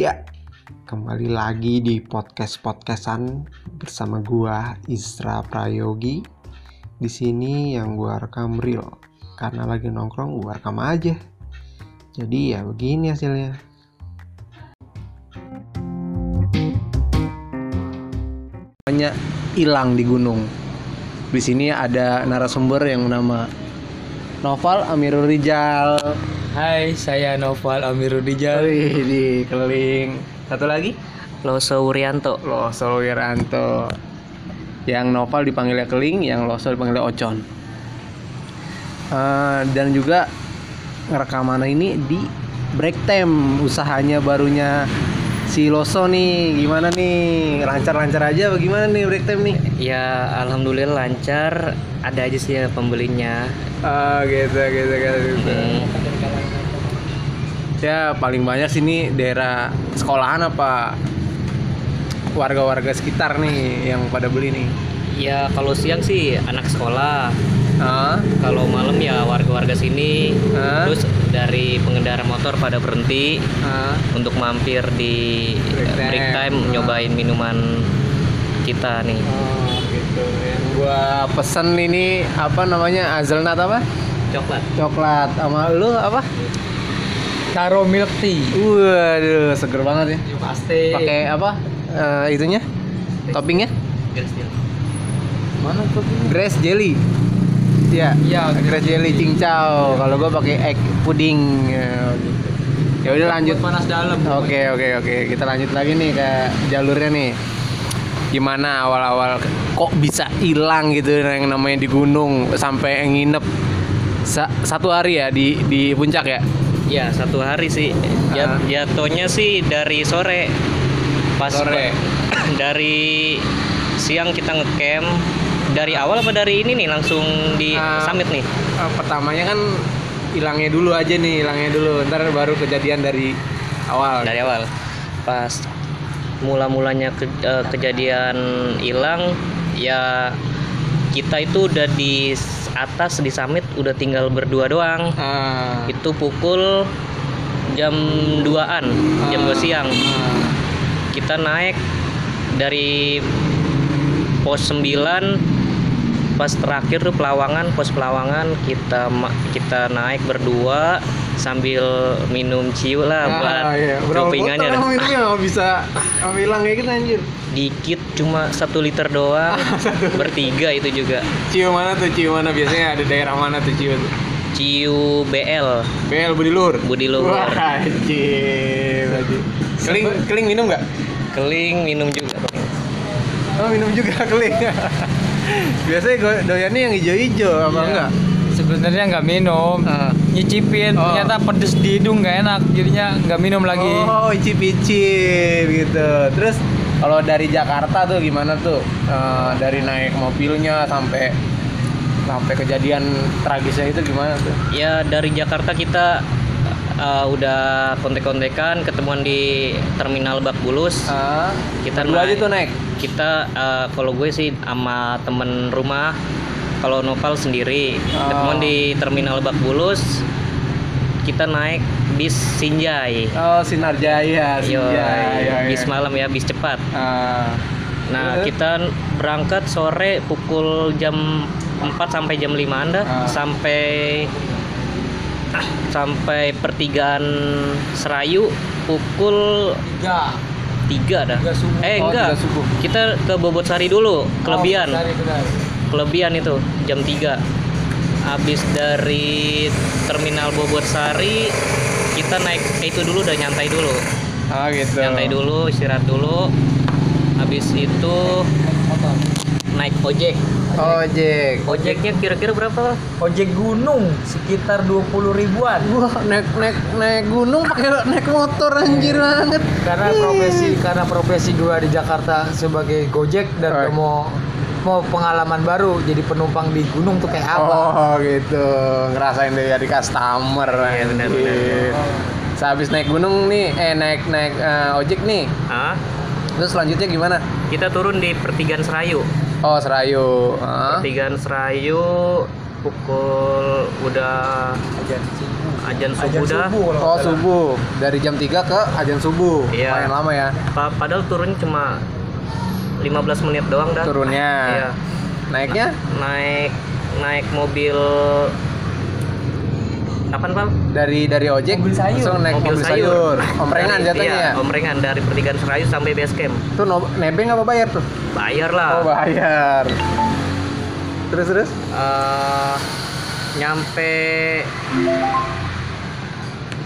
Iya, kembali lagi di podcast podcastan bersama gua Isra Prayogi. Di sini yang gua rekam real karena lagi nongkrong gua rekam aja. Jadi ya begini hasilnya. Namanya hilang di gunung. Di sini ada narasumber yang nama Noval Amirul Rijal. Hai, saya Noval Amiruddijal. Wih, di keliling. Satu lagi? Loso Wuryanto. Loso Wiranto. Yang Noval dipanggilnya Keling, yang Loso dipanggilnya Ocon. Eh, dan juga rekaman ini di break time usahanya barunya si Loso nih gimana nih lancar-lancar aja bagaimana nih break time nih Ya, alhamdulillah lancar. Ada aja sih ya pembelinya. ah gitu gitu gitu Hmm, ya paling banyak sini daerah sekolahan apa warga-warga sekitar nih yang pada beli nih Ya, kalau siang sih anak sekolah. ah Kalau malam ya warga-warga sini. Ah. Terus dari pengendara motor pada berhenti ah untuk mampir di Break eh, break time. time Ah. nyobain minuman kita nih. Oh gitu. Yang gua pesen ini apa namanya? Hazelnut apa? Coklat. Coklat sama lu apa? Taro milk tea. Waduh, seger banget ya. Pasti. Pakai apa? Eh, itunya? Toppingnya? Mana tuh? Grass jelly. Iya. Iya, grass jelly cincau. Kalau gua pakai egg pudding. Ya, gitu. Ya udah lanjut. panas dalam. Oke oke oke kita lanjut lagi nih ke jalurnya nih gimana awal-awal kok bisa hilang gitu yang namanya di gunung sampai nginep Sa- satu hari ya di di puncak ya Ya satu hari sih. Jat- Ah. Jatuhnya sih dari sore. Pas Sore. dari siang kita ngecamp. Dari awal apa dari ini nih langsung di Ah. summit nih? Eh, pertamanya kan hilangnya dulu aja nih hilangnya dulu ntar baru kejadian dari awal Dari awal. Pas mula-mulanya ke- eh, kejadian hilang ya kita itu udah di atas di summit udah tinggal berdua doang. Ah. Itu pukul jam 2-an, jam 2 siang. Ah. kita naik dari pos 9 pas terakhir tuh pelawangan pos pelawangan kita kita naik berdua sambil minum ciu lah Ah, buat iya. Minumnya nggak bisa kamu hilang kayak gitu anjir? Dikit cuma satu liter doang. Bertiga itu juga. Ciu mana tuh? Ciu mana? Biasanya ada daerah mana tuh ciu tuh? Ciu BL Bel Budi Luhur? Budi Luhur. Wah, anjir, anjir. Keling, keling minum nggak? keling minum juga Oh minum juga keling. Biasanya gue doyannya yang hijau-hijau apa Iya. enggak? Sebenarnya nggak minum, Ah. nyicipin. Oh. Ternyata pedes di hidung nggak enak, jadinya nggak minum lagi. Oh icip-icip gitu. Terus kalau dari Jakarta tuh gimana tuh? Eh, dari naik mobilnya sampai sampai kejadian tragisnya itu gimana tuh? ya dari Jakarta kita uh, udah kontek-kontekan ketemuan di terminal Bak Bulus Ah, Kita dua aja naik. tuh naik. kita uh, kalau gue sih sama temen rumah kalau Noval sendiri Oh. ketemuan di terminal Bak Bulus kita naik bis Sinjai Oh Sinar Jaya, Yo, Sinjai, ya, bis ya. malam ya bis cepat Ah. nah Terus? kita berangkat sore pukul jam 4 sampai jam 5 anda Ah. sampai sampai pertigaan Serayu pukul Ya, 3 dah. Tiga subuh. Eh Oh, enggak. tiga subuh. Kita ke Bobotsari dulu, kelebihan. Oh. Kelebihan itu jam 3. Habis dari terminal Bobotsari kita naik eh, itu dulu udah nyantai dulu. Ah gitu. Nyantai dulu, istirahat dulu. Habis itu Motor. Naik ojek. Ojek. Ojeknya kira-kira berapa? Ojek gunung sekitar 20 ribuan. Wah, naik naik naik gunung pakai naik motor anjir banget. Karena profesi karena profesi gua di Jakarta sebagai Gojek dan gua mau mau pengalaman baru jadi penumpang di gunung tuh kayak apa? Oh, gitu. Ngerasain dari customer. Iya, benar, benar. Sehabis naik gunung nih, eh naik naik eh, ojek nih. Ah, Terus selanjutnya gimana? kita turun di pertigaan Serayu. Oh, Serayu. Pertigaan Serayu pukul udah Ajan subuh. ajan subuh Ajan dah subuh Oh salah. subuh dari jam 3 ke ajan subuh. Iya. Lumayan lama ya Pa- padahal turun cuma 15 menit doang dah turunnya. iya Naiknya naik naik mobil apaan pal dari dari ojek Mobil sayur. langsung naik mobil, sayur. Omprengan Dari- jatuhnya iya, ya. omprengan dari pertigaan Serayu sampai base camp Tuh no- nebeng apa bayar tuh? bayar lah Oh bayar. Terus terus? Eh, nyampe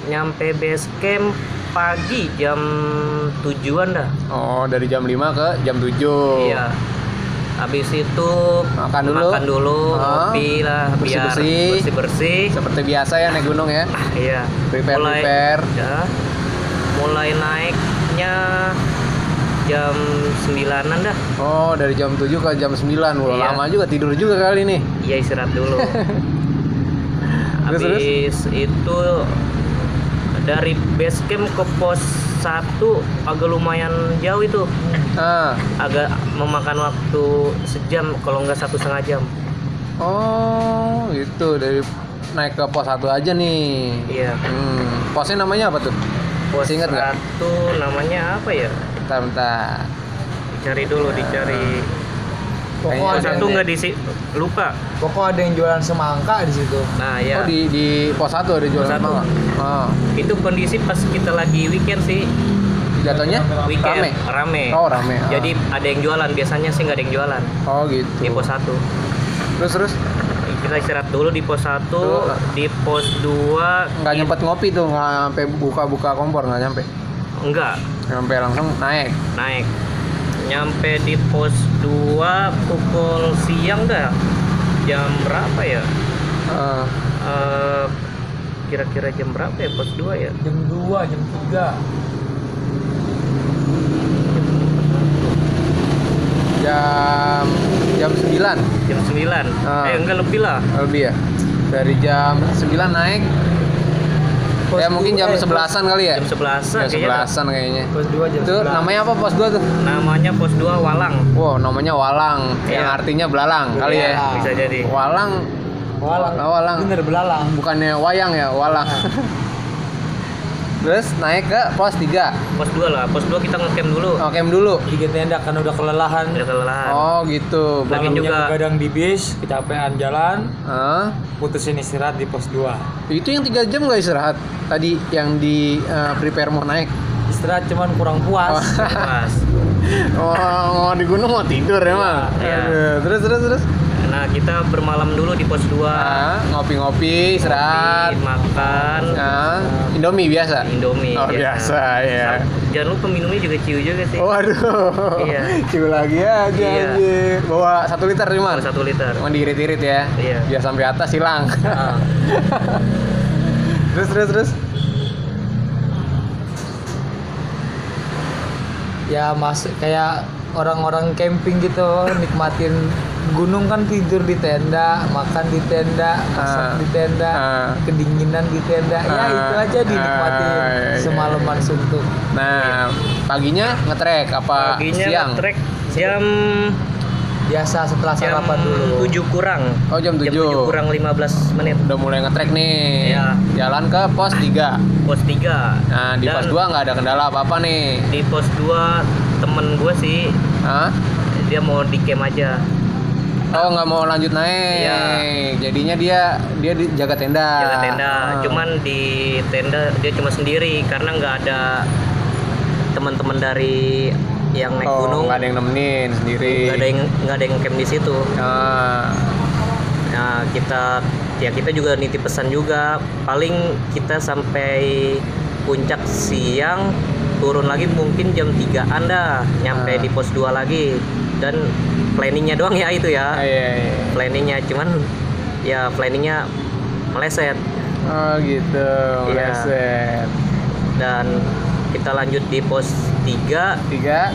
nyampe base camp pagi jam tujuan dah Oh dari jam 5 ke jam 7 iya habis itu Makan dulu. makan dulu Ah, ngopi lah biar bersih-bersih. bersih bersih Seperti biasa ya naik gunung ya. iya Prepare mulai prepare. ya, mulai naiknya jam sembilanan dah Oh dari jam 7 ke jam 9 Wah, Iya. lama juga tidur juga kali nih. iya istirahat dulu habis itu dari base camp ke pos 1 agak lumayan jauh itu Ah. agak memakan waktu sejam kalau nggak satu setengah jam Oh gitu dari naik ke pos 1 aja nih. iya Hmm. Posnya namanya apa tuh? pos ingat nggak? satu namanya apa ya Bentar bentar. dicari dulu dicari Pokok pos ada satu nggak di lupa pokok ada yang jualan semangka di situ. nah ya Oh di di pos 1 ada jualan satu. semangka. Oh. itu kondisi pas kita lagi weekend sih Jatuhnya weekend rame. rame, Oh rame. Ah. jadi ada yang jualan biasanya sih nggak ada yang jualan Oh gitu. di pos 1 Terus terus kita istirahat dulu di pos 1 Tuh. di pos 2 nggak nyempet ngopi tuh nggak sampai buka-buka kompor nggak nyampe. enggak Sampai langsung naik. naik nyampe di pos 2 pukul siang dah. Jam berapa ya? Eh, Eh, kira-kira jam berapa ya pos 2 ya? Jam 2, jam 3. jam jam 9 jam 9 Ah. eh enggak lebih lah. Lebih ya. Dari jam 9 naik ya mungkin jam dua- eh, 11-an kali ya. jam 11 Jam kayaknya 11-an kayaknya. Pos 2 jam Itu 11. namanya apa pos 2 tuh? namanya pos 2 Walang Wow, namanya Walang, yang Iya. artinya belalang kali ya. Iya. bisa jadi Walang, Walang. Oh, walang. Bener belalang. bukannya wayang ya, walang. Terus naik ke pos 3. pos 2 lah pos 2 kita ngecamp dulu Oh, camp dulu. Tiga tenda kan udah kelelahan. udah kelelahan Oh, gitu. Lagi juga- begadang di bis, kecapean jalan, Hah? putusin istirahat di pos 2. Itu yang tiga jam nggak istirahat? Tadi yang di eh, prepare mau naik. Istirahat cuman kurang puas. pas Oh, mau di gunung mau tidur emang. Iya. Aduh, Terus terus terus. Nah kita bermalam dulu di pos 2 Ah, ngopi-ngopi, istirahat. makan Ah, Indomie biasa. Indomie Oh, biasa ya. jangan lupa minumnya juga ciu juga sih Waduh. Iya. Cium lagi aja Iya. anjir. Bawa satu liter cuman. satu liter Cuma diirit-irit ya. Iya. Biar sampai atas hilang. Ah, terus terus terus. ya mas kayak orang-orang camping gitu nikmatin gunung kan tidur di tenda makan di tenda masak Ah. di tenda Ah. kedinginan di tenda ya Ah. itu aja dinikmatin Ah, iya, iya. semalaman suntuk Nah, paginya ngetrek apa paginya siang? trek jam biasa setelah jam sarapan dulu 7 kurang Oh, jam 7. jam 7 kurang 15 menit Udah mulai ngetrek nih. Iya. Jalan ke pos 3. pos 3 Nah, di Dan pos 2 nggak ada kendala apa-apa nih. di pos 2 temen gue sih Hah? dia mau di camp aja Oh, nggak mau lanjut naik. Iya. Jadinya dia dia di, jaga tenda. jaga tenda Ah. cuman di tenda dia cuma sendiri karena nggak ada teman-teman dari yang naik oh, gunung nggak ada yang nemenin sendiri. nggak ada yang nggak ada yang camp di situ Ah. nah kita ya kita juga nitip pesan juga paling kita sampai puncak siang turun lagi mungkin jam 3 anda nyampe Ah. di pos 2 lagi dan planningnya doang ya itu Ah, ya iya, iya. planningnya cuman ya planningnya meleset Oh, gitu. Iya. Meleset. dan kita lanjut di pos 3 Tiga.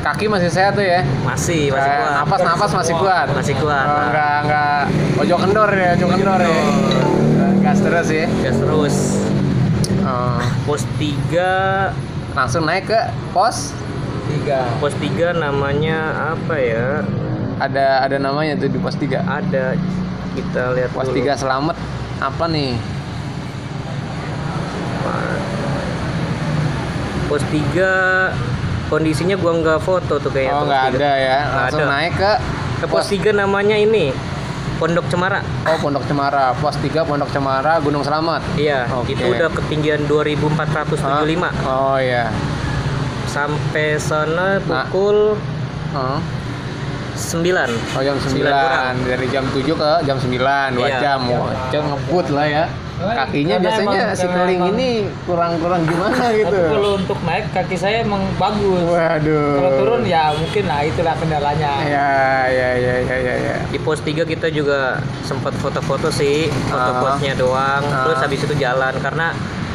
Kaki masih sehat tuh ya. masih masih Eh, kuat Napas napas masih kuat. Masih kuat. Oh, enggak enggak ojo kendor ya, ojo kendor ya. Gas terus ya. gas terus Oh, pos 3 langsung naik ke pos tiga pos 3 namanya apa ya ada ada namanya tuh di pos 3. ada kita lihat pos dulu. 3 selamat apa nih Pos 3 kondisinya gua nggak foto tuh kayaknya. oh nggak ada ya langsung ada. naik ke Ke pos 3 namanya ini Pondok Cemara. oh Pondok Cemara pos 3 Pondok Cemara Gunung Selamat Iya, Oke. itu udah ketinggian 2475. oh iya Sampai sana Nah. pukul Heeh. 9. Oh jam 9 Sembilan kurang. dari jam 7 ke jam 9 2 Iya. jam. Wah, cek ngebut lah ya. Kakinya Karena biasanya emang- si keling emang- ini kurang-kurang gimana gitu. Tapi kalau untuk naik kaki saya emang bagus. Waduh. Kalau turun ya mungkin lah itulah kendalanya. Ya, ya, ya, ya, ya, ya. Di pos 3 kita juga sempat foto-foto sih, foto posnya doang. Ah. Terus habis itu jalan karena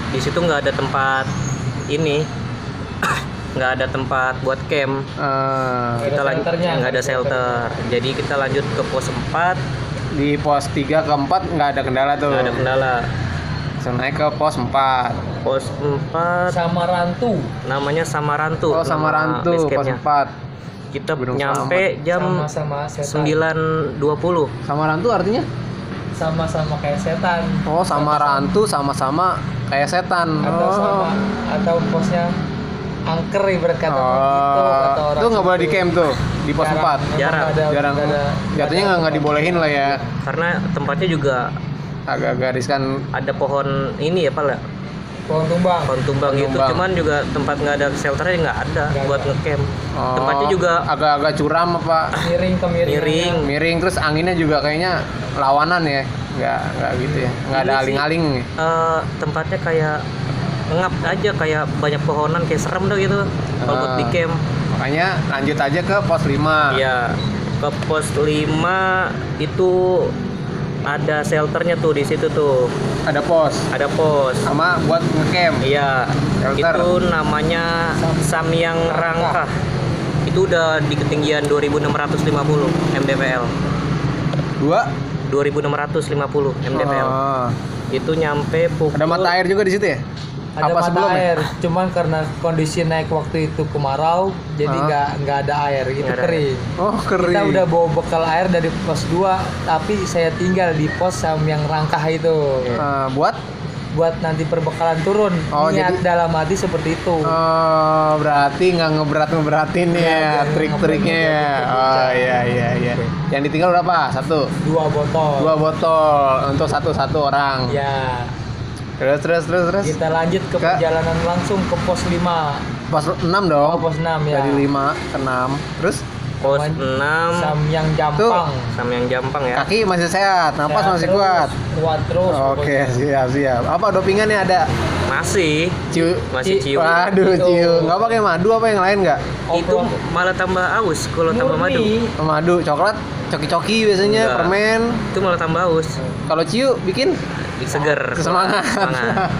di situ nggak ada tempat ini. Nggak ada tempat buat camp. Eh, Nggak Kita lanjut nggak ada shelter. Jadi kita lanjut ke pos 4, di pos 3 ke 4 nggak ada kendala tuh. nggak ada kendala. Langsung naik ke pos 4. Pos 4 Sama rantu. namanya Samarantu. Oh, Samarantu, base pos campnya. 4. Kita Gunung nyampe jam Sama-sama setan. 9.20. Samarantu artinya? Sama-sama kayak setan. Oh, Samarantu sama-sama kayak setan. Atau sama Oh. atau posnya angker ibarat kata gitu kata Oh, orang. itu nggak boleh di camp tuh di pos 4. Memang Jarang. ada- Jarang. ada- Jatuhnya nggak nggak dibolehin lah ya. Karena tempatnya juga Agak-agak riskan. ada pohon ini ya Pak ya? pohon tumbang. pohon tumbang Pohon gitu tumbang. cuman juga tempat nggak ada shelternya nggak ada Nggak buat ngecamp Oh, tempatnya juga agak-agak curam apa Miring ke miring. miring miring terus anginnya juga kayaknya lawanan ya nggak nggak gitu ya nggak ada sih- aling-aling? Eh, tempatnya kayak ngap aja kayak banyak pohonan kayak serem dah gitu kalau buat Ah. di camp makanya lanjut aja ke pos 5 ya ke pos 5 itu ada shelternya tuh di situ tuh ada pos ada pos sama buat ngecamp Iya, Shelter. itu namanya Samyang Rangka. Itu udah di ketinggian 2650 mdpl. dua 2650 mdpl. Oh. Itu nyampe pukul ada mata air juga di situ ya Ada apa mata sebelumnya? air, cuman karena kondisi naik waktu itu kemarau, jadi Ah. nggak nggak ada air, gitu ada kering. oh kering. Kita udah bawa bekal air dari pos 2, tapi saya tinggal di pos yang rangkah itu. Eh, buat? Buat nanti perbekalan turun. Oh, Niat jadi- dalam hati seperti itu. oh berarti nggak ngeberat ngeberatin ya jangan trik-triknya ya? oh iya iya iya. Yang ditinggal berapa? Satu? Dua botol. dua botol untuk satu satu orang. Ya, terus terus terus terus kita lanjut ke Ke- perjalanan langsung ke pos 5. pos 6 dong Oh, pos 6 ya. dari 5 ke 6 terus pos Namanya 6 Samyang Jampang. Samyang Jampang ya. kaki masih sehat napas Ya, masih terus, kuat Kuat terus. oke pokoknya. siap siap apa dopingannya ada Masih ciu masih Ci- cium. waduh Itu. ciu nggak pakai madu apa yang lain nggak Itu malah tambah aus kalau tambah madu. Madu coklat coki-coki biasanya Enggak. permen Itu malah tambah aus. kalau ciu bikin Seger. semangat Semangat.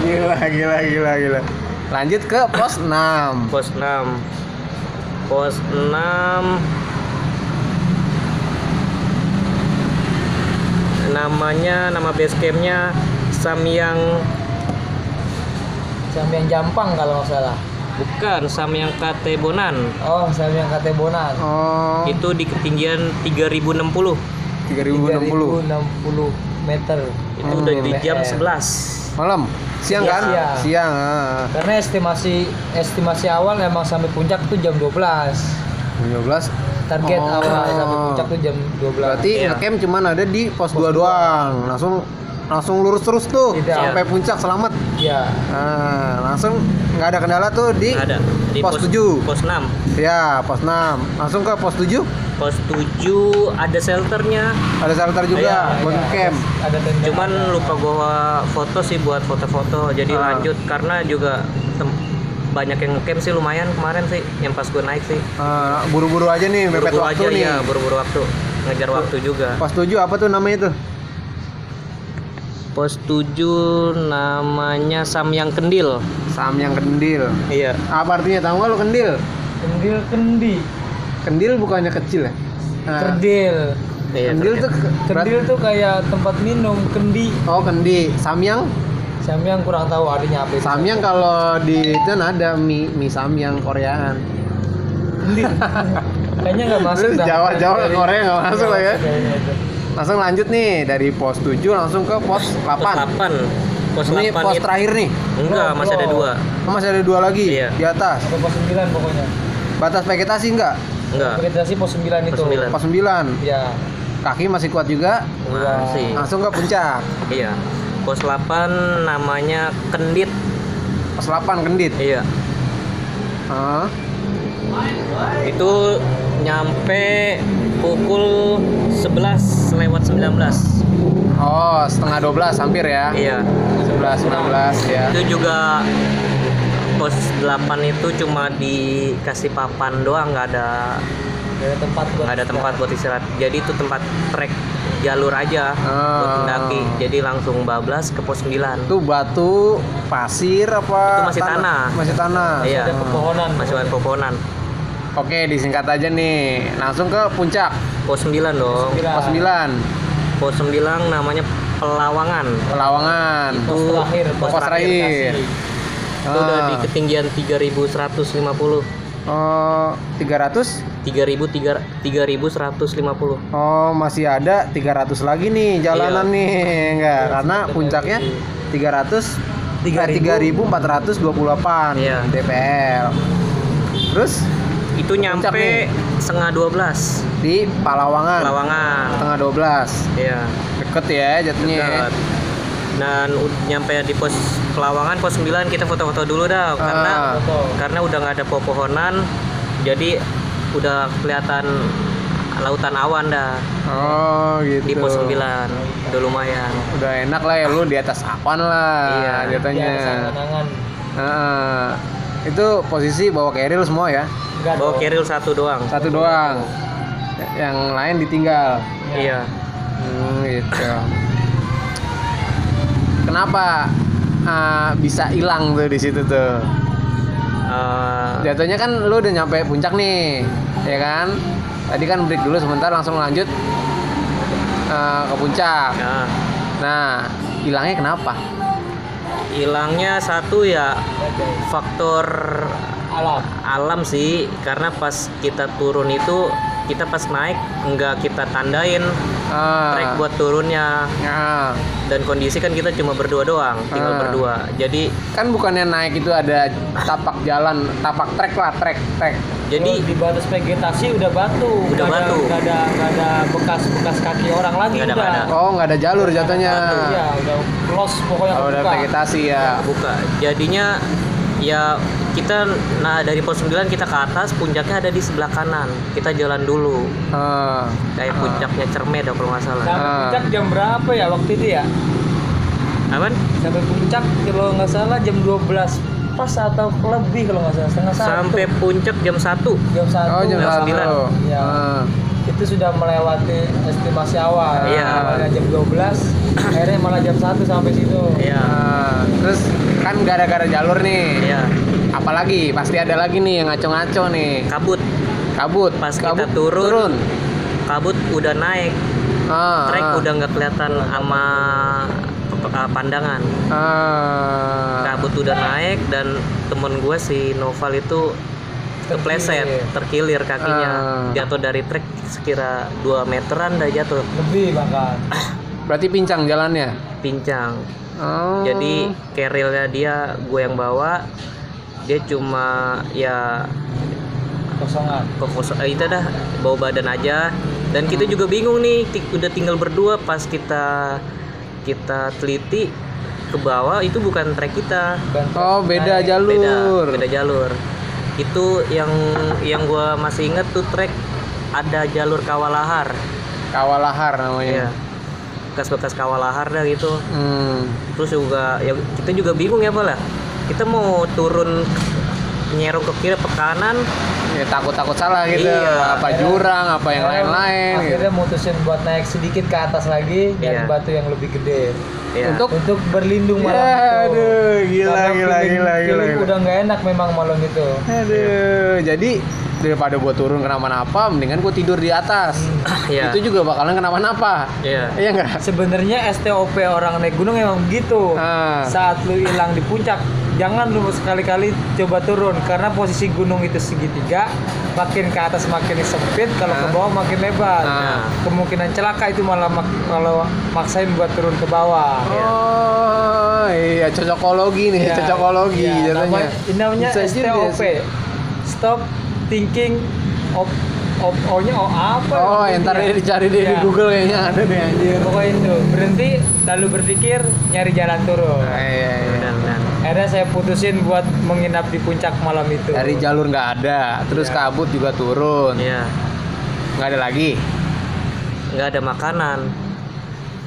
gila gila gila gila lanjut ke pos 6 Pos 6. Pos 6 namanya nama base campnya Samyang Samyang Jampang kalau nggak salah. bukan Samyang Katebonan Oh, Samyang Katebonan. oh itu di ketinggian 3060 3060 3060 meter. itu Hmm. udah di jam BBM. 11 malam siang Iya, kan siang. siang ah. Karena estimasi estimasi awal emang sampai puncak tuh jam 12. 12 Target Oh. awal sampai puncak tuh jam 12. berarti Iya. ngecamp cuman ada di pos, Pos 2 doang langsung langsung lurus terus tuh Tidak. sampai puncak selamat. Ya. nah, langsung nggak ada kendala tuh di ada. Di pos 7 pos 6 ya pos 6 langsung ke pos 7 pos 7 ada shelternya. Ada shelter juga Iya, iya, ngecamp Ada, ada tenda. cuman lupa gua foto sih buat foto-foto. Jadi Ah. lanjut karena juga banyak yang camp sih lumayan kemarin sih yang pas gue naik sih. Eh, buru-buru aja nih mepet buru-buru waktu aja nih. ya buru-buru waktu. Ngejar waktu juga. pos 7 apa tuh namanya tuh pos 7 namanya Samyang Kendil Sam yang kendil iya apa artinya tahu nggak lo kendil kendil kendi. kendil bukannya kecil ya Nah, Kerdil. iya kendil tuh ke- Kendil tuh kayak tempat minum, kendi. oh kendi samyang Samyang kurang tahu artinya apa itu. samyang kalau di itu ada mie mie samyang koreaan Kendil. Kayaknya nggak masuk Terus dah. Jawa- Jawa Korea nggak masuk lah ya. Langsung lanjut nih dari pos 7 langsung ke pos 8 pos 8 pos ini 8 pos itu terakhir nih. Enggak masih ada dua. Oh, masih ada dua lagi? Iya. di atas? Atau pos 9 pokoknya. batas vegetasi enggak? Enggak. Vegetasi pos 9 itu. Pos 9. pos 9 Ya. kaki masih kuat juga? Masih. Langsung ke puncak? Iya. Pos 8 namanya Kendit. Pos 8 kendit? Iya. Ah, itu nyampe pukul 11 lewat 19 oh setengah 12 hampir ya? Iya. 11 19 ya. Itu juga pos 8 itu cuma dikasih papan doang nggak ada Gak ada tempat buat nggak ada tempat buat istirahat. Jadi itu tempat trek jalur aja buat Ah. mendaki. Jadi langsung bablas ke pos 9 itu batu pasir apa? Itu masih tanah. masih tanah? Iya. Ada pepohonan. masih ada pepohonan oke disingkat aja nih. Langsung ke puncak. Pos 9 dong. Pos 9 pos 9 namanya Pelawangan. Pelawangan. Pos terakhir, pos terakhir itu udah Ah. di ketinggian 3150 oh 300 3000 3150 oh masih ada 300 lagi nih jalanan Iya. nih. Enggak karena puncaknya 300 eh, 3428 Iya. DPL terus itu nyampe setengah 12 di Palawangan Pelawangan setengah 12 iya deket ya jatuhnya ya. Dekat. dan nyampe di pos Pelawangan pos 9 kita foto-foto dulu dah karena Ah. Foto. karena udah nggak ada pepohonan jadi udah kelihatan lautan awan dah oh gitu di pos 9 udah lumayan udah enak lah ya lu di atas apan lah Iya. jatuhnya Ya, angan-angan. Heeh. Itu posisi bawa keril semua ya? Enggak bawa keril satu doang. Satu doang. Yang lain ditinggal. Iya. Hmm, gitu. Kenapa ah, bisa hilang tuh di situ tuh? Eh, jatuhnya kan lu udah nyampe puncak nih ya kan? Tadi kan break dulu sebentar langsung lanjut eh, ke puncak. Nah, nah hilangnya kenapa hilangnya satu ya faktor Alam. alam sih karena pas kita turun itu kita pas naik nggak kita tandain ah, trek buat turunnya nah, dan kondisi kan kita cuma berdua doang tinggal Ah. berdua jadi kan bukannya naik itu ada tapak jalan tapak trek lah trek trek jadi di batas vegetasi udah batu. Udah ada- batu. Nggak ada nggak ada bekas-bekas kaki orang lagi Nggak ada, udah. ada. oh nggak ada jalur jatuhnya Iya, udah close pokoknya kalau udah vegetasi ya buka jadinya ya kita nah dari pos 9 kita ke atas puncaknya ada di sebelah kanan kita jalan dulu Ah, kayak puncaknya cermet kalau nggak salah Sampai Ah. puncak jam berapa ya waktu itu ya? aman Sampai puncak kalau nggak salah jam 12 pas atau lebih kalau nggak salah setengah satu. sampai puncak jam 1 jam satu. oh jam Jam satu sembilan. Iya. Ah, Itu sudah melewati estimasi awal. Iya. Awalnya jam 12, akhirnya malah jam 1 sampai situ. ya ah. terus kan gara-gara jalur nih ya apalagi pasti ada lagi nih yang ngaco-ngaco nih. Kabut. Kabut. Pas kabut kita turun, kabut udah naik. Ah, trek ah. udah nggak kelihatan sama uh, pandangan. Ah. kabut udah naik dan temen gue si Noval itu kepleset terkilir. kakinya. Ah. jatuh dari trek sekira 2 meteran dah jatuh. Lebih bahkan. berarti pincang jalannya? Pincang. Oh. jadi kerilnya dia gue yang bawa dia cuma ya Kosongan. kokos eh, itu dah bawa badan aja. Dan kita juga bingung nih ti- udah tinggal berdua pas kita kita teliti ke bawah itu bukan trek kita. Oh beda naik. jalur. Beda beda jalur. Itu yang yang gua masih inget tuh trek ada jalur kawalahar kawalahar ya namanya. Bekas-bekas kawalahar dah gitu. Hmm. terus juga ya kita juga bingung ya lah kita mau turun nyerong ke kiri ke kanan ya takut-takut salah gitu Iya. apa jurang apa yang Akhirnya- lain-lain gitu. Akhirnya mutusin buat naik sedikit ke atas lagi dari Iya. batu yang lebih gede. ya Untuk- Untuk berlindung Ya, malam itu. aduh, gila, Karena gila, feeling- gila, gila, feeling gila. Udah nggak enak memang malam itu. aduh jadi daripada gua turun kenapa-napa mendingan gua tidur di atas ya itu juga bakalan kenapa-napa ya iya enggak Sebenarnya STOP orang naik gunung emang begitu. Ah. Saat lu hilang di puncak, jangan lu sekali-kali coba turun karena posisi gunung itu segitiga makin ke atas makin sempit kalau ke Ah. bawah makin lebar Ah. kemungkinan celaka itu malah mak- kalau maksain buat turun ke bawah Oh iya cocokologi nih, Ya, cocokologi ya, jatuhnya. namanya, ini namanya STOP stop thinking of O nya O apa Oh, ya, entar intinya? dicari deh di Ya. Google kayaknya ada deh anjir. pokoknya itu berhenti lalu berpikir nyari jalan turun Iya, iya, iya. benar benar akhirnya saya putusin buat menginap di puncak malam itu Dari jalur nggak ada, terus Ya. kabut juga turun. iya Nggak ada lagi. nggak ada makanan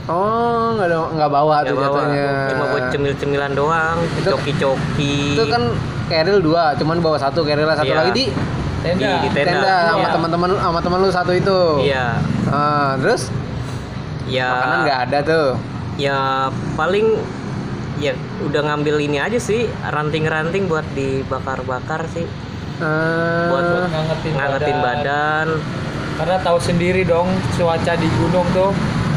Oh, nggak ada nggak bawa nggak tuh bawa jatuhnya. cuma buat cemil-cemilan doang Itu- coki-coki Itu kan keril dua, cuman bawa satu keril satu Iya. lagi di tenda, di- di tenda. tenda sama Iya. teman-teman sama teman lu satu itu. iya. Ah, terus? Ya. Makanan nggak ada tuh. ya paling ya udah ngambil ini aja sih ranting-ranting buat dibakar-bakar sih. Ah, buat ngangetin, ngangetin badan. karena tahu sendiri dong cuaca di gunung tuh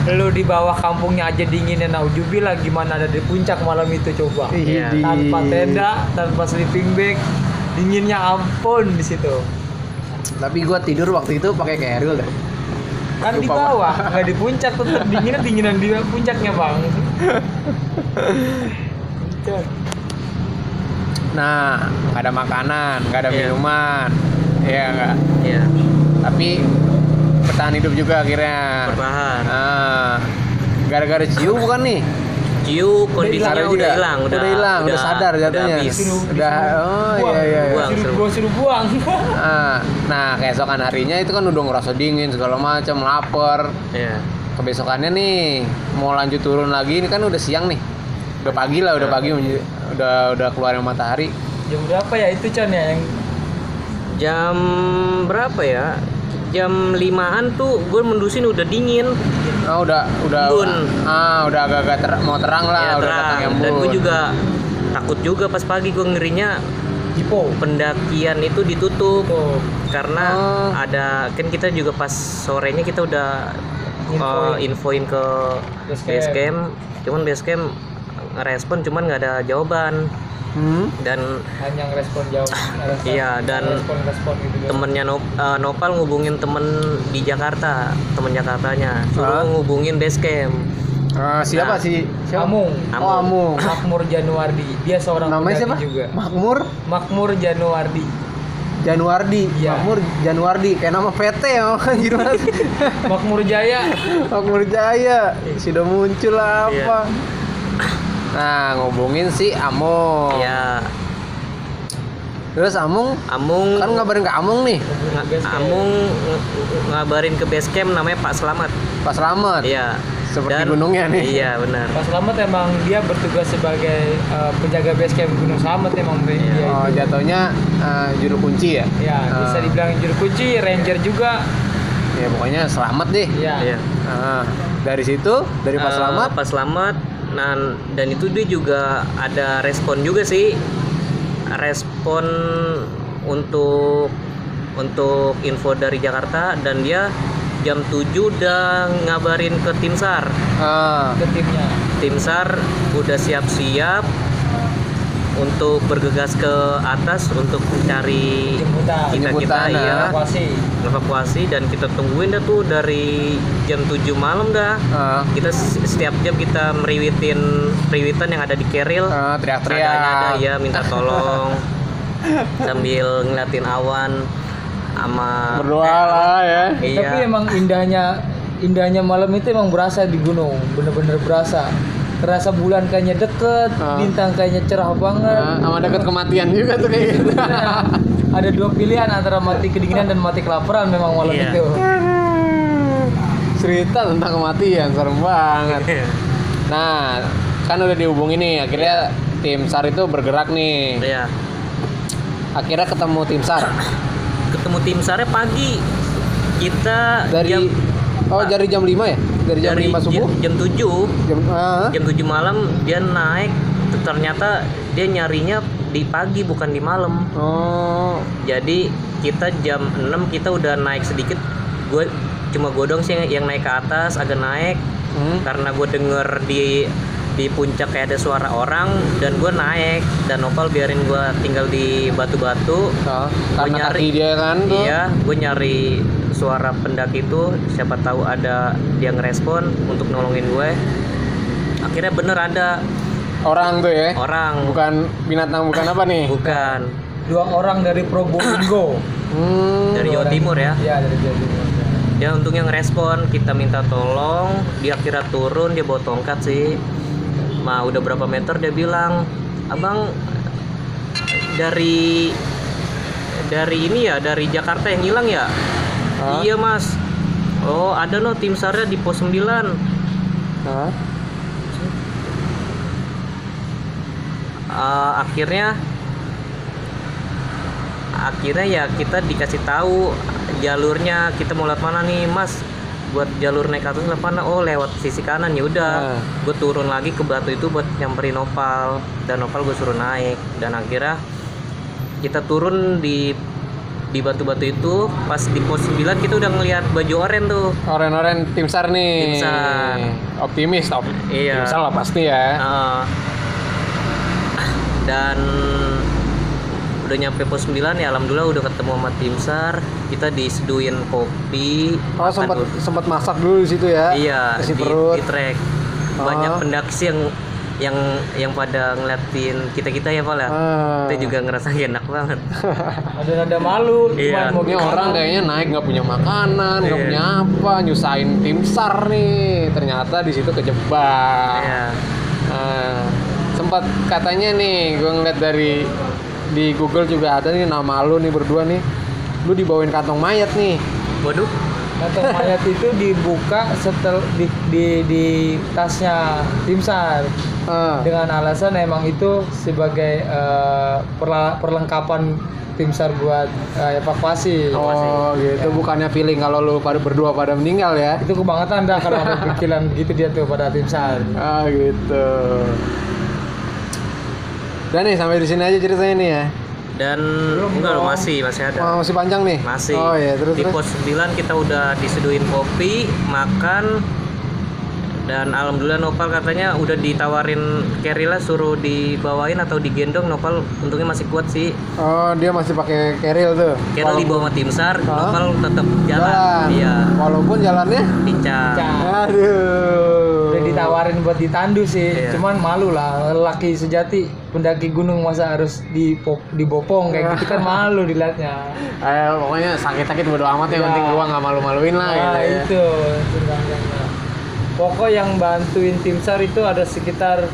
lu di bawah kampungnya aja dinginnya. Naujubillah gimana ada di puncak malam itu coba. Iya. Tanpa tenda tanpa sleeping bag dinginnya ampun di situ Tapi gua tidur waktu itu pakai keril deh. kan di Lupa, bawah nggak di puncak tetap dinginnya dinginan di puncaknya bang Puncak. Nah, nggak ada makanan, nggak ada Iya. minuman, Iya nggak. ya Tapi bertahan hidup juga akhirnya. bertahan Ah, gara-gara ciu bukan nih? Ciu kondisinya udah hilang Udah hilang, udah sadar jatuhnya. habis. Disuruh- Udah, oh buang. iya iya. iya. Buang. suruh seru. gua suruh buang Ah, nah keesokan harinya itu kan udah ngerasa dingin segala macam, lapar. ya Kebesokannya nih mau lanjut turun lagi, ini kan udah siang nih. Udah pagi lah, udah pagi, menj- udah udah keluar matahari. jam berapa ya itu Chan ya yang jam berapa ya jam limaan tuh gue mendusin udah dingin. Ah, udah udah Embun. ah udah agak-agak ter- mau terang lah, ya udah terang. yang dan gue juga takut juga pas pagi gue ngerinya Jipo. pendakian itu ditutup. Tuh karena Oh. ada kan kita juga pas sorenya kita udah uh, infoin. ke Base base camp. camp. Cuman base camp ngerespon cuman nggak ada jawaban Hmm? dan hanya ngerespon jauh Iya, dan respon respon gitu temennya Nop, uh, Nopal ngubungin temen di Jakarta temen Jakartanya suruh ngubungin base camp Ah, siapa Nah. sih? Siapa? Amung Oh, Amung. Makmur Januardi dia seorang Namanya siapa? juga Makmur Makmur Januardi Januardi. Iya. Makmur Januardi kayak nama PT ya. Makmur Jaya Makmur Jaya sudah muncul apa? Iya. Nah, ngobongin si Amung. ya Terus Amung Amung kan ngabarin ke Amung nih. Amung ng- ngabarin ke base camp namanya Pak Selamat Pak Selamat. iya Seperti gunungnya nih. iya benar Pak Selamat emang dia bertugas sebagai eh, penjaga base camp Gunung Selamat emang dia Iya. Oh, itu. jatuhnya eh, juru kunci ya? ya bisa Ah. dibilang juru kunci ranger juga Ya pokoknya selamat deh. ya iya Ah, dari situ, dari Pak Eh, Selamat. Pak Selamat dan dan itu dia juga ada respon juga sih. Respon untuk untuk info dari Jakarta dan dia jam 7 udah ngabarin ke tim SAR Ah, ke timnya. Tim SAR udah siap-siap untuk bergegas ke atas untuk mencari jemputan. kita kita Jemputan, ya evakuasi. Evakuasi dan kita tungguin dah tuh dari jam 7 malam dah. Ah, kita setiap jam kita meriwitin periwitan yang ada di keril. Ah, seadanya ada teriak-teriak. ya minta tolong. Sambil ngeliatin awan sama Berdoa lah ya. iya. tapi emang indahnya indahnya malam itu emang berasa di gunung. Bener-bener berasa terasa bulan kayaknya deket Ah. bintang kayaknya cerah banget Ah, sama dekat kematian juga tuh kayak gitu. Nah, ada dua pilihan antara mati kedinginan dan mati kelaparan memang malam Iya. itu Cerita tentang kematian serem banget. Nah, kan udah dihubungi nih, akhirnya tim SAR itu bergerak nih. ya Akhirnya ketemu tim SAR ketemu tim SAR pagi kita dari jam Oh, dari jam 5 ya? Dari jam dari 5 subuh? jam, jam 7 Jam ah, jam 7 malam dia naik ternyata dia nyarinya di pagi bukan di malam. Oh, jadi kita jam 6 kita udah naik sedikit. Gue cuma gue dong sih yang- naik ke atas agak naik. Hmm. karena gue denger di di puncak kayak ada suara orang dan gue naik. Dan Nopal biarin gue tinggal di batu-batu. Ah, Gua karena nyari- kaki dia kan tuh. iya gue nyari suara pendaki itu siapa tahu ada dia ngerespon untuk nolongin gue. Akhirnya bener ada. Orang tuh ya. orang. Bukan binatang bukan apa nih? bukan. Dua orang dari Probolinggo. Hmm. dari Jawa Timur ya? Iya dari Jawa Timur. Dia untungnya ngerespon kita minta tolong. Dia kira turun dia bawa tongkat sih. Nah udah berapa meter? Dia bilang abang dari dari ini ya dari Jakarta yang hilang ya Hah? iya mas. Oh ada no tim sarnya di pos 9 Hah? Eh, akhirnya akhirnya ya kita dikasih tahu jalurnya kita mau lewat mana nih mas. Buat jalur naik atas lewat mana? Oh lewat sisi kanan ya udah. Ah. gue turun lagi ke batu itu buat nyamperin opal dan opal gue suruh naik. Dan akhirnya kita turun di di batu-batu itu pas di pos 9 kita udah ngelihat baju oranye tuh Oren-oren tim sar nih. Tim SAR. Optimis, op Iya. Tim sar lah pasti ya. Uh, dan udah nyampe pos 9 ya alhamdulillah udah ketemu sama tim SAR kita diseduin kopi Oh sempat sempat masak dulu di situ ya. iya di, perut. di trek banyak Oh. pendaki sih yang yang yang pada ngeliatin kita kita ya Pak ya Ah. kita juga ngerasa enak banget ada nada malu Iya. gimana? orang kayaknya naik nggak punya makanan, nggak Iya. punya apa, nyusahin tim sar nih. Ternyata di situ kejebak. ya Nah, sempat katanya nih, gue ngeliat dari di Google juga ada nih nama lu nih berdua nih. Lu dibawain kantong mayat nih. waduh kantong mayat itu dibuka setel di, di, di tasnya tim sar Ah. dengan alasan emang itu sebagai eh, perla- perlengkapan tim sar buat eh, evakuasi Oh gitu, bukannya feeling kalau lu pada berdua pada meninggal ya? itu kebangetan dah kalau ada pikiran gitu dia tuh pada tim sar Ah gitu. Dan nih sampai di sini aja ceritanya nih ya. Dan enggak loh, masih masih ada Oh, masih panjang nih? Masih. Oh iya, terus di pos 9 kita udah diseduin kopi, makan dan alhamdulillah Nopal katanya udah ditawarin carry lah suruh dibawain atau digendong Nopal untungnya masih kuat sih. Oh, dia masih pakai keril tuh. Carry dibawa sama tim SAR, Hah? Nopal tetap jalan. Jalan. Iya, Walaupun jalannya pincang. aduh. Ditawarin buat ditandu sih Iya. cuman malu lah laki sejati pendaki gunung masa harus dipop, dibopong kayak gitu kan malu dilihatnya Eh, pokoknya sakit-sakit bodo amat yang Iya. penting gua nggak malu-maluin lah nah gitu ya. itu pokok yang bantuin tim sar itu ada sekitar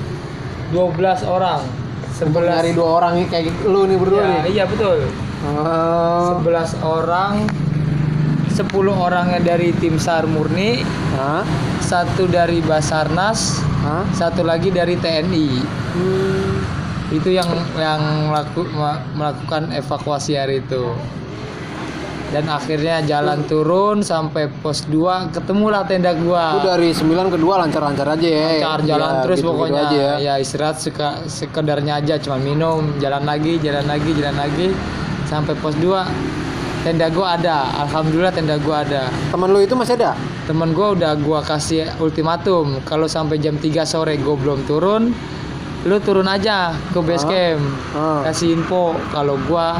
12 orang 11 nyari dua orang nih kayak gitu, lu nih berdua Ya, nih. iya betul Oh. 11 orang 10 orangnya dari tim SAR murni Hah? satu dari Basarnas Hah? satu lagi dari TNI Hmm. itu yang yang ma- melakukan evakuasi hari itu dan akhirnya jalan turun sampai pos 2 ketemulah tenda gua dari 9 ke 2 lancar-lancar aja ya. Lancar jalan Ya, terus gitu-gitu pokoknya aja ya. ya istirahat suka sekedarnya aja cuma minum jalan lagi jalan lagi jalan lagi sampai pos 2 tenda gua ada alhamdulillah tenda gua ada Temen lu itu masih ada? temen gua udah gua kasih ultimatum kalau sampai jam 3 sore gua belum turun lu turun aja ke base Ah. camp Ah. kasih info kalau gua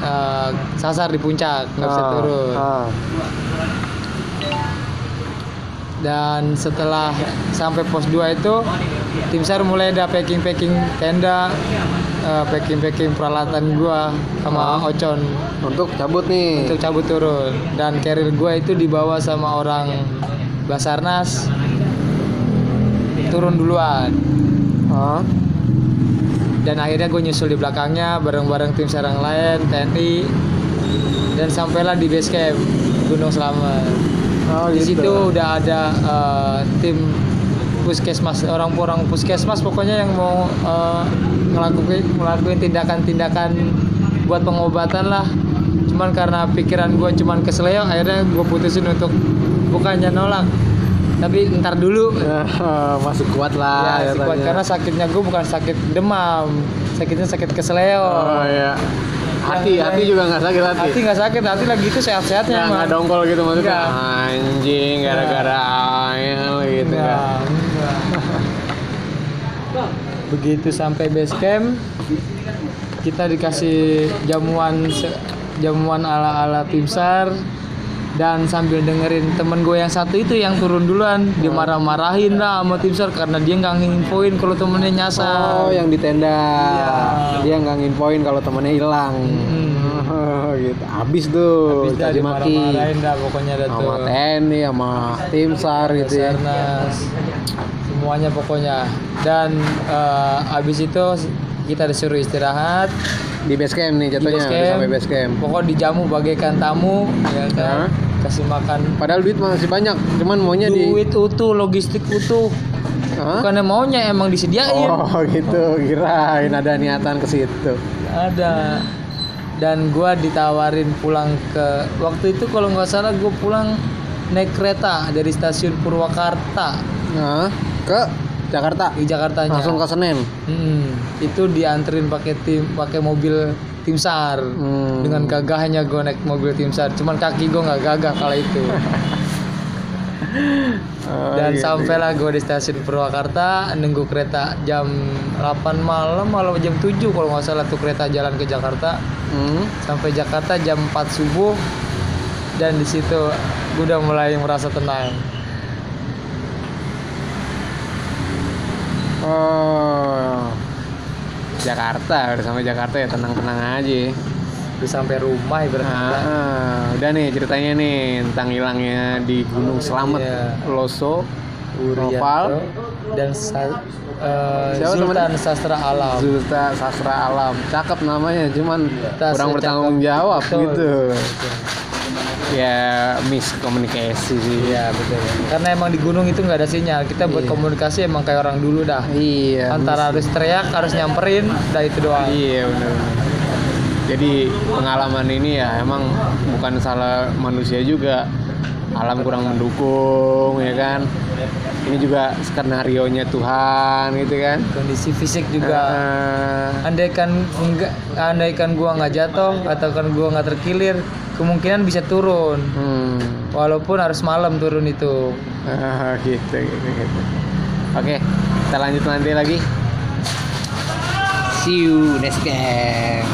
eh, sasar di puncak nggak bisa Ah, turun dan setelah sampai pos 2 itu tim SAR mulai ada packing packing tenda packing packing peralatan gua sama Ocon. Untuk cabut nih. untuk cabut turun. Dan carrier gua itu dibawa sama orang Basarnas. Turun duluan. Hah? dan akhirnya gue nyusul di belakangnya bareng-bareng tim SAR yang lain TNI. Dan sampailah di base camp Gunung Selamat. Oh, di gitu. situ udah ada eh, tim puskesmas orang-orang puskesmas pokoknya yang mau eh, ngelakuin ngelakuin tindakan-tindakan buat pengobatan lah cuman karena pikiran gue cuman keseleo akhirnya gue putusin untuk bukannya nolak tapi ntar dulu Ya, masih kuat lah. ya, si kuat katanya. karena sakitnya gue bukan sakit demam sakitnya sakit keseleo Oh iya. Hati, Yang- hati juga nggak sakit hati. hati nggak sakit hati lagi itu sehat-sehatnya Nggak, dongkol gitu maksudnya. Anjing, gara-gara ayam gitu Enggak, kan. enggak. Begitu sampai base camp kita dikasih jamuan jamuan ala ala tim sar dan sambil dengerin temen gue yang satu itu yang turun duluan dia marah-marahin lah sama tim sar karena dia nggak nginfoin kalau temennya nyasar Oh, yang di tenda. Iya. Dia nggak nginfoin kalau temennya hilang. Hmm. Oh, gitu. Habis tuh Habis caci maki dah pokoknya dah tuh sama TNI sama tim SAR gitu ya. Basarnas semuanya pokoknya dan eh, abis itu kita disuruh istirahat Di base camp nih jatuhnya base camp. sampai base camp. pokok dijamu bagaikan tamu ya kan kasih makan Padahal duit masih banyak, cuman maunya di duit utuh logistik utuh Hah? bukannya maunya emang disediain Oh gitu, kirain ada niatan ke situ. ada dan gua ditawarin pulang ke waktu itu kalau nggak salah gue pulang naik kereta dari stasiun Purwakarta. Nah, ke Jakarta. di Jakartanya. Langsung ke Senen. Hmm, itu dianterin pakai tim pakai mobil tim sar. Hmm. dengan gagahnya gue naik mobil tim sar. Cuman kaki gue nggak gagah kala itu Oh, dan gitu. sampailah gue di stasiun Purwakarta nunggu kereta jam 8 malam malam jam 7 kalau nggak salah tuh kereta jalan ke Jakarta Hmm. sampai Jakarta jam 4 subuh dan di situ gue udah mulai merasa tenang Oh. Jakarta, udah sampai Jakarta ya tenang-tenang aja. Udah sampai rumah ibaratnya Ah, udah nih ceritanya nih tentang hilangnya di Gunung Selamet Iya. Loso Urianto dan Sa- eh, Siapa Sultan? Sastra Alam Zulta Sastra Alam cakep namanya cuman Tas kurang bertanggung jawab Betul. gitu ya miskomunikasi sih Iya betul. Karena emang di gunung itu nggak ada sinyal. Kita buat Iya. komunikasi emang kayak orang dulu dah. iya Antara harus teriak, harus nyamperin, dah itu doang. Iya benar. Jadi pengalaman ini ya emang bukan salah manusia juga. Alam kurang mendukung ya kan. Ini juga skenario nya Tuhan gitu kan. Kondisi fisik juga. Ah, Andaikan enggak, andaikan gua nggak jatuh atau kan gua nggak terkilir, kemungkinan bisa turun. hmm. Walaupun harus malam turun itu. Ah, gitu, gitu, gitu. Oke, kita lanjut nanti lagi. See you next game.